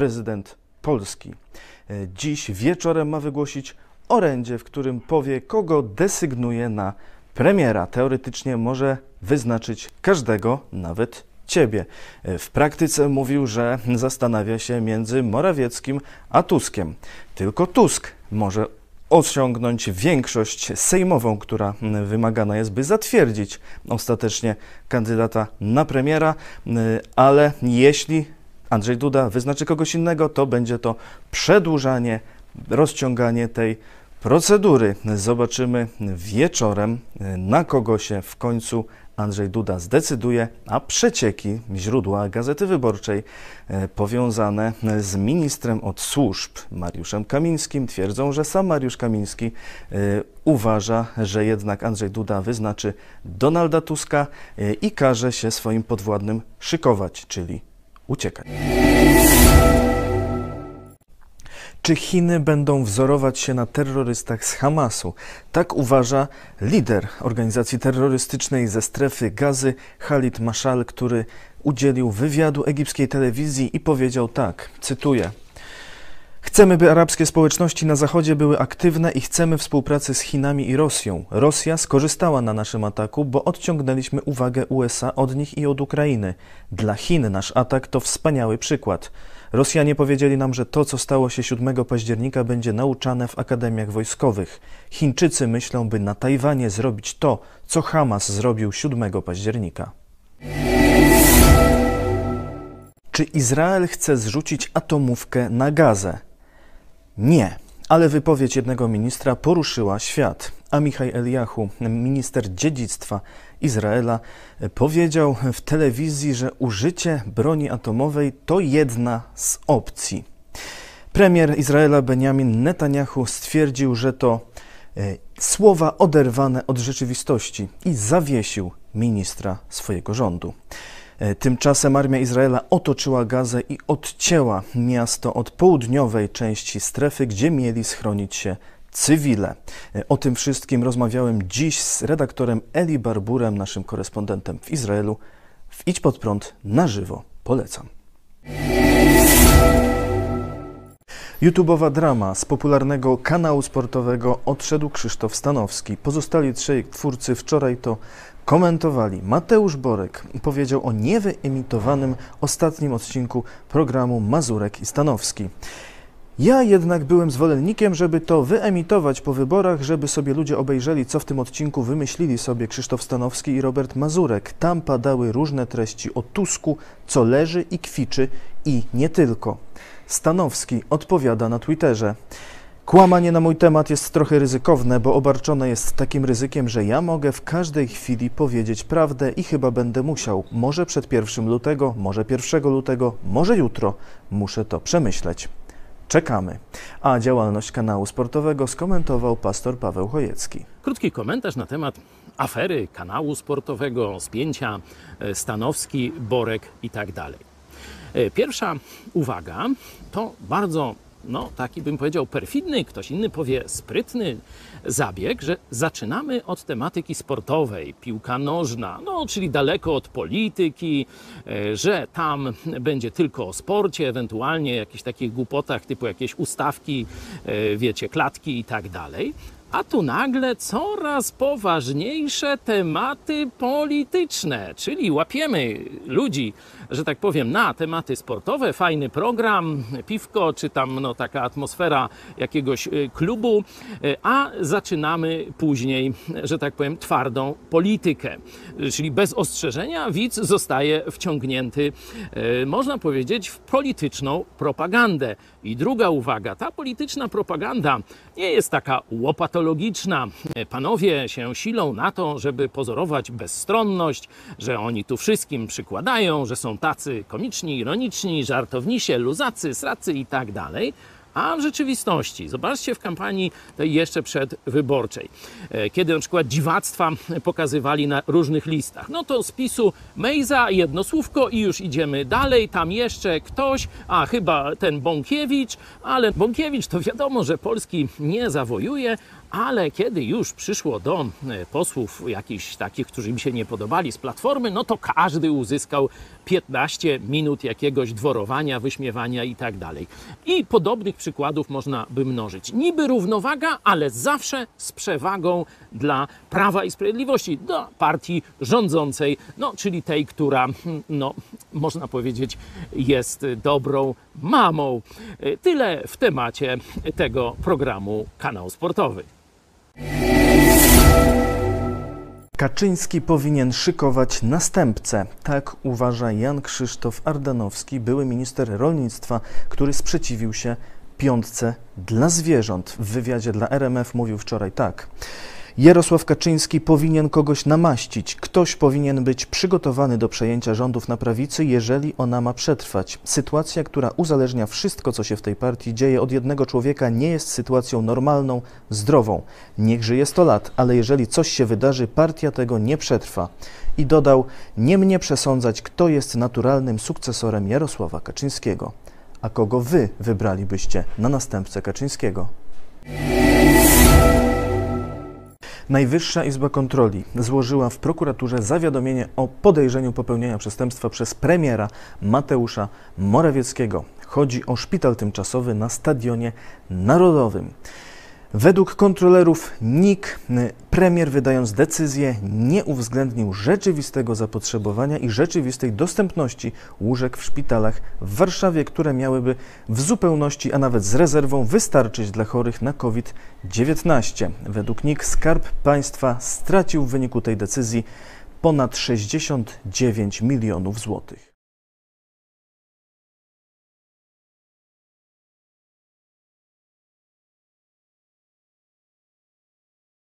prezydent Polski. E, Dziś wieczorem ma wygłosić orędzie, w którym powie, kogo desygnuje na premiera. Teoretycznie może wyznaczyć każdego, nawet ciebie. E, W praktyce mówił, że zastanawia się między Morawieckim a Tuskiem. Tylko Tusk może osiągnąć większość sejmową, która wymagana jest, by zatwierdzić ostatecznie kandydata na premiera, y, ale jeśli Andrzej Duda wyznaczy kogoś innego, to będzie to przedłużanie, rozciąganie tej procedury. Zobaczymy wieczorem, na kogo się w końcu Andrzej Duda zdecyduje, a przecieki źródła Gazety Wyborczej e, powiązane z ministrem od służb Mariuszem Kamińskim twierdzą, że sam Mariusz Kamiński e, uważa, że jednak Andrzej Duda wyznaczy Donalda Tuska e, i każe się swoim podwładnym szykować, czyli uciekać. Czy Chiny będą wzorować się na terrorystach z Hamasu? Tak uważa lider organizacji terrorystycznej ze strefy gazy, Khalid Mashal, który udzielił wywiadu egipskiej telewizji i powiedział tak, cytuję. Chcemy, by arabskie społeczności na Zachodzie były aktywne i chcemy współpracy z Chinami i Rosją. Rosja skorzystała na naszym ataku, bo odciągnęliśmy uwagę USA od nich i od Ukrainy. Dla Chin nasz atak to wspaniały przykład. Rosjanie powiedzieli nam, że to, co stało się 7 października, będzie nauczane w akademiach wojskowych. Chińczycy myślą, by na Tajwanie zrobić to, co Hamas zrobił 7 października. Czy Izrael chce zrzucić atomówkę na Gazę? Nie, ale wypowiedź jednego ministra poruszyła świat. A Michaj Eliahu, minister dziedzictwa Izraela, powiedział w telewizji, że użycie broni atomowej to jedna z opcji. Premier Izraela Benjamin Netanyahu stwierdził, że to e, słowa oderwane od rzeczywistości i zawiesił ministra swojego rządu. E, Tymczasem armia Izraela otoczyła Gazę i odcięła miasto od południowej części strefy, gdzie mieli schronić się cywile. E, O tym wszystkim rozmawiałem dziś z redaktorem Eli Barburem, naszym korespondentem w Izraelu. W Idź Pod Prąd na żywo. Polecam. YouTubeowa drama z popularnego kanału sportowego odszedł Krzysztof Stanowski. Pozostali trzej twórcy wczoraj to komentowali. Mateusz Borek powiedział o niewyemitowanym ostatnim odcinku programu Mazurek i Stanowski. Ja jednak byłem zwolennikiem, żeby to wyemitować po wyborach, żeby sobie ludzie obejrzeli, co w tym odcinku wymyślili sobie Krzysztof Stanowski i Robert Mazurek. Tam padały różne treści o Tusku, co leży i kwiczy i nie tylko. Stanowski odpowiada na Twitterze. Kłamanie na mój temat jest trochę ryzykowne, bo obarczone jest takim ryzykiem, że ja mogę w każdej chwili powiedzieć prawdę i chyba będę musiał. Może przed 1 lutego, może 1 lutego, może jutro. Muszę to przemyśleć. Czekamy. A działalność kanału sportowego skomentował pastor Paweł Chojecki. Krótki komentarz na temat afery kanału sportowego, spięcia e, Stanowski, Borek i tak dalej. E, Pierwsza uwaga to bardzo, no taki bym powiedział, perfidny, ktoś inny powie sprytny zabieg, że zaczynamy od tematyki sportowej, piłka nożna, no czyli daleko od polityki, e, że tam będzie tylko o sporcie, ewentualnie jakichś takich głupotach typu jakieś ustawki, e, wiecie, klatki i tak dalej. A tu nagle coraz poważniejsze tematy polityczne, czyli łapiemy ludzi, że tak powiem, na tematy sportowe, fajny program, piwko, czy tam no, taka atmosfera jakiegoś y, klubu, y, a zaczynamy później, że tak powiem, twardą politykę. Czyli bez ostrzeżenia widz zostaje wciągnięty, y, można powiedzieć, w polityczną propagandę. I druga uwaga, ta polityczna propaganda nie jest taka łopatologiczna. Panowie się silą na to, żeby pozorować bezstronność, że oni tu wszystkim przykładają, że są tacy komiczni, ironiczni, żartownisie, luzacy, sracy i tak dalej. A w rzeczywistości, zobaczcie w kampanii tej jeszcze przedwyborczej, e, kiedy na przykład dziwactwa pokazywali na różnych listach, no to z PiSu Mejza, jedno słówko i już idziemy dalej, tam jeszcze ktoś, a chyba ten Bąkiewicz, ale Bąkiewicz to wiadomo, że Polski nie zawojuje, Ale kiedy już przyszło do e, posłów jakichś takich, którzy mi się nie podobali z Platformy, no to każdy uzyskał 15 minut jakiegoś dworowania, wyśmiewania i tak dalej. I podobnych przykładów można by mnożyć. Niby równowaga, ale zawsze z przewagą dla Prawa i Sprawiedliwości, do partii rządzącej, no, czyli tej, która, no, można powiedzieć, jest dobrą mamą. E, Tyle w temacie tego programu Kanał Sportowy. Kaczyński powinien szykować następcę. Tak uważa Jan Krzysztof Ardanowski, były minister rolnictwa, który sprzeciwił się piątce dla zwierząt. W wywiadzie dla RMF mówił wczoraj tak. Jarosław Kaczyński powinien kogoś namaścić. Ktoś powinien być przygotowany do przejęcia rządów na prawicy, jeżeli ona ma przetrwać. Sytuacja, która uzależnia wszystko, co się w tej partii dzieje od jednego człowieka, nie jest sytuacją normalną, zdrową. Niech żyje 100 lat, ale jeżeli coś się wydarzy, partia tego nie przetrwa. I dodał: Nie mnie przesądzać, kto jest naturalnym sukcesorem Jarosława Kaczyńskiego. A kogo wy wybralibyście na następcę Kaczyńskiego? Najwyższa Izba Kontroli złożyła w prokuraturze zawiadomienie o podejrzeniu popełnienia przestępstwa przez premiera Mateusza Morawieckiego. Chodzi o szpital tymczasowy na Stadionie Narodowym. Według kontrolerów NIK premier wydając decyzję nie uwzględnił rzeczywistego zapotrzebowania i rzeczywistej dostępności łóżek w szpitalach w Warszawie, które miałyby w zupełności, a nawet z rezerwą wystarczyć dla chorych na COVID-19. Według NIK Skarb Państwa stracił w wyniku tej decyzji ponad 69 milionów złotych.